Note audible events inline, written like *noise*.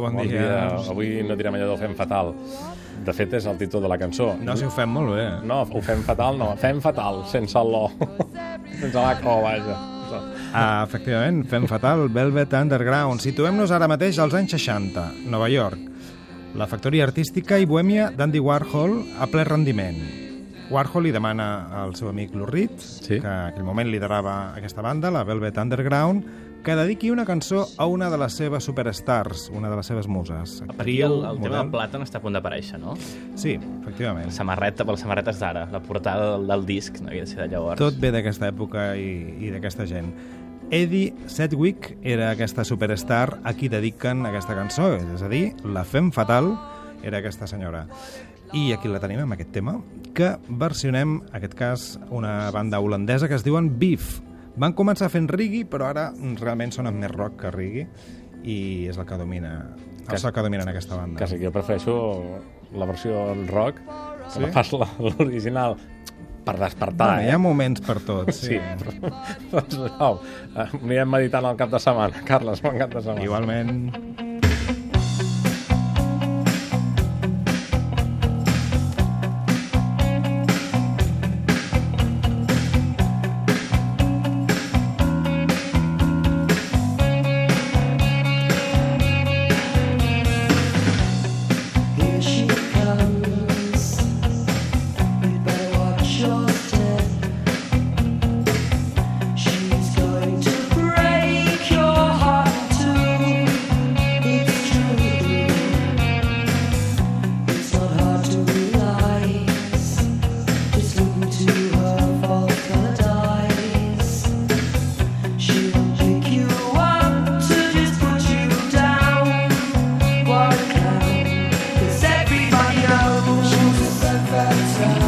Bon, Bon dia. Avui no direm allò del fem fatal. De fet, és el títol de la cançó. No, si ho fem molt bé. No, ho fem fatal, no. Fem fatal, sense lo. *laughs* sense la co, vaja. Ah, efectivament, fem fatal, Velvet Underground. Situem-nos ara mateix als anys 60, Nova York. La factoria artística i bohèmia d'Andy Warhol a ple rendiment. Warhol li demana al seu amic Lou Reed, Sí. que en aquell moment liderava aquesta banda, la Velvet Underground, que dediqui una cançó a una de les seves superstars, una de les seves muses. Per aquí el, el tema del plàtan està a punt d'aparèixer, no? Sí, efectivament. La samarreta, per les samarretes d'ara, la portada del, del disc, no havia de ser de llavors. Tot ve d'aquesta època i, i d'aquesta gent. Eddie Sedgwick era aquesta superstar a qui dediquen aquesta cançó, és a dir, la fem fatal era aquesta senyora. I aquí la tenim, amb aquest tema, que versionem, en aquest cas, una banda holandesa que es diuen Beef. Van començar fent reggae, però ara realment sonen més rock que reggae, i és el que domina, el so que domina en aquesta banda. Quasi que jo prefereixo la versió rock que Sí? no pas l'original per despertar, Bueno, hi eh? ha moments per tot, *laughs* sí. Sí, però, doncs, au, eh, anirem meditant el cap de setmana. Carles, bon cap de setmana. Igualment... Thank.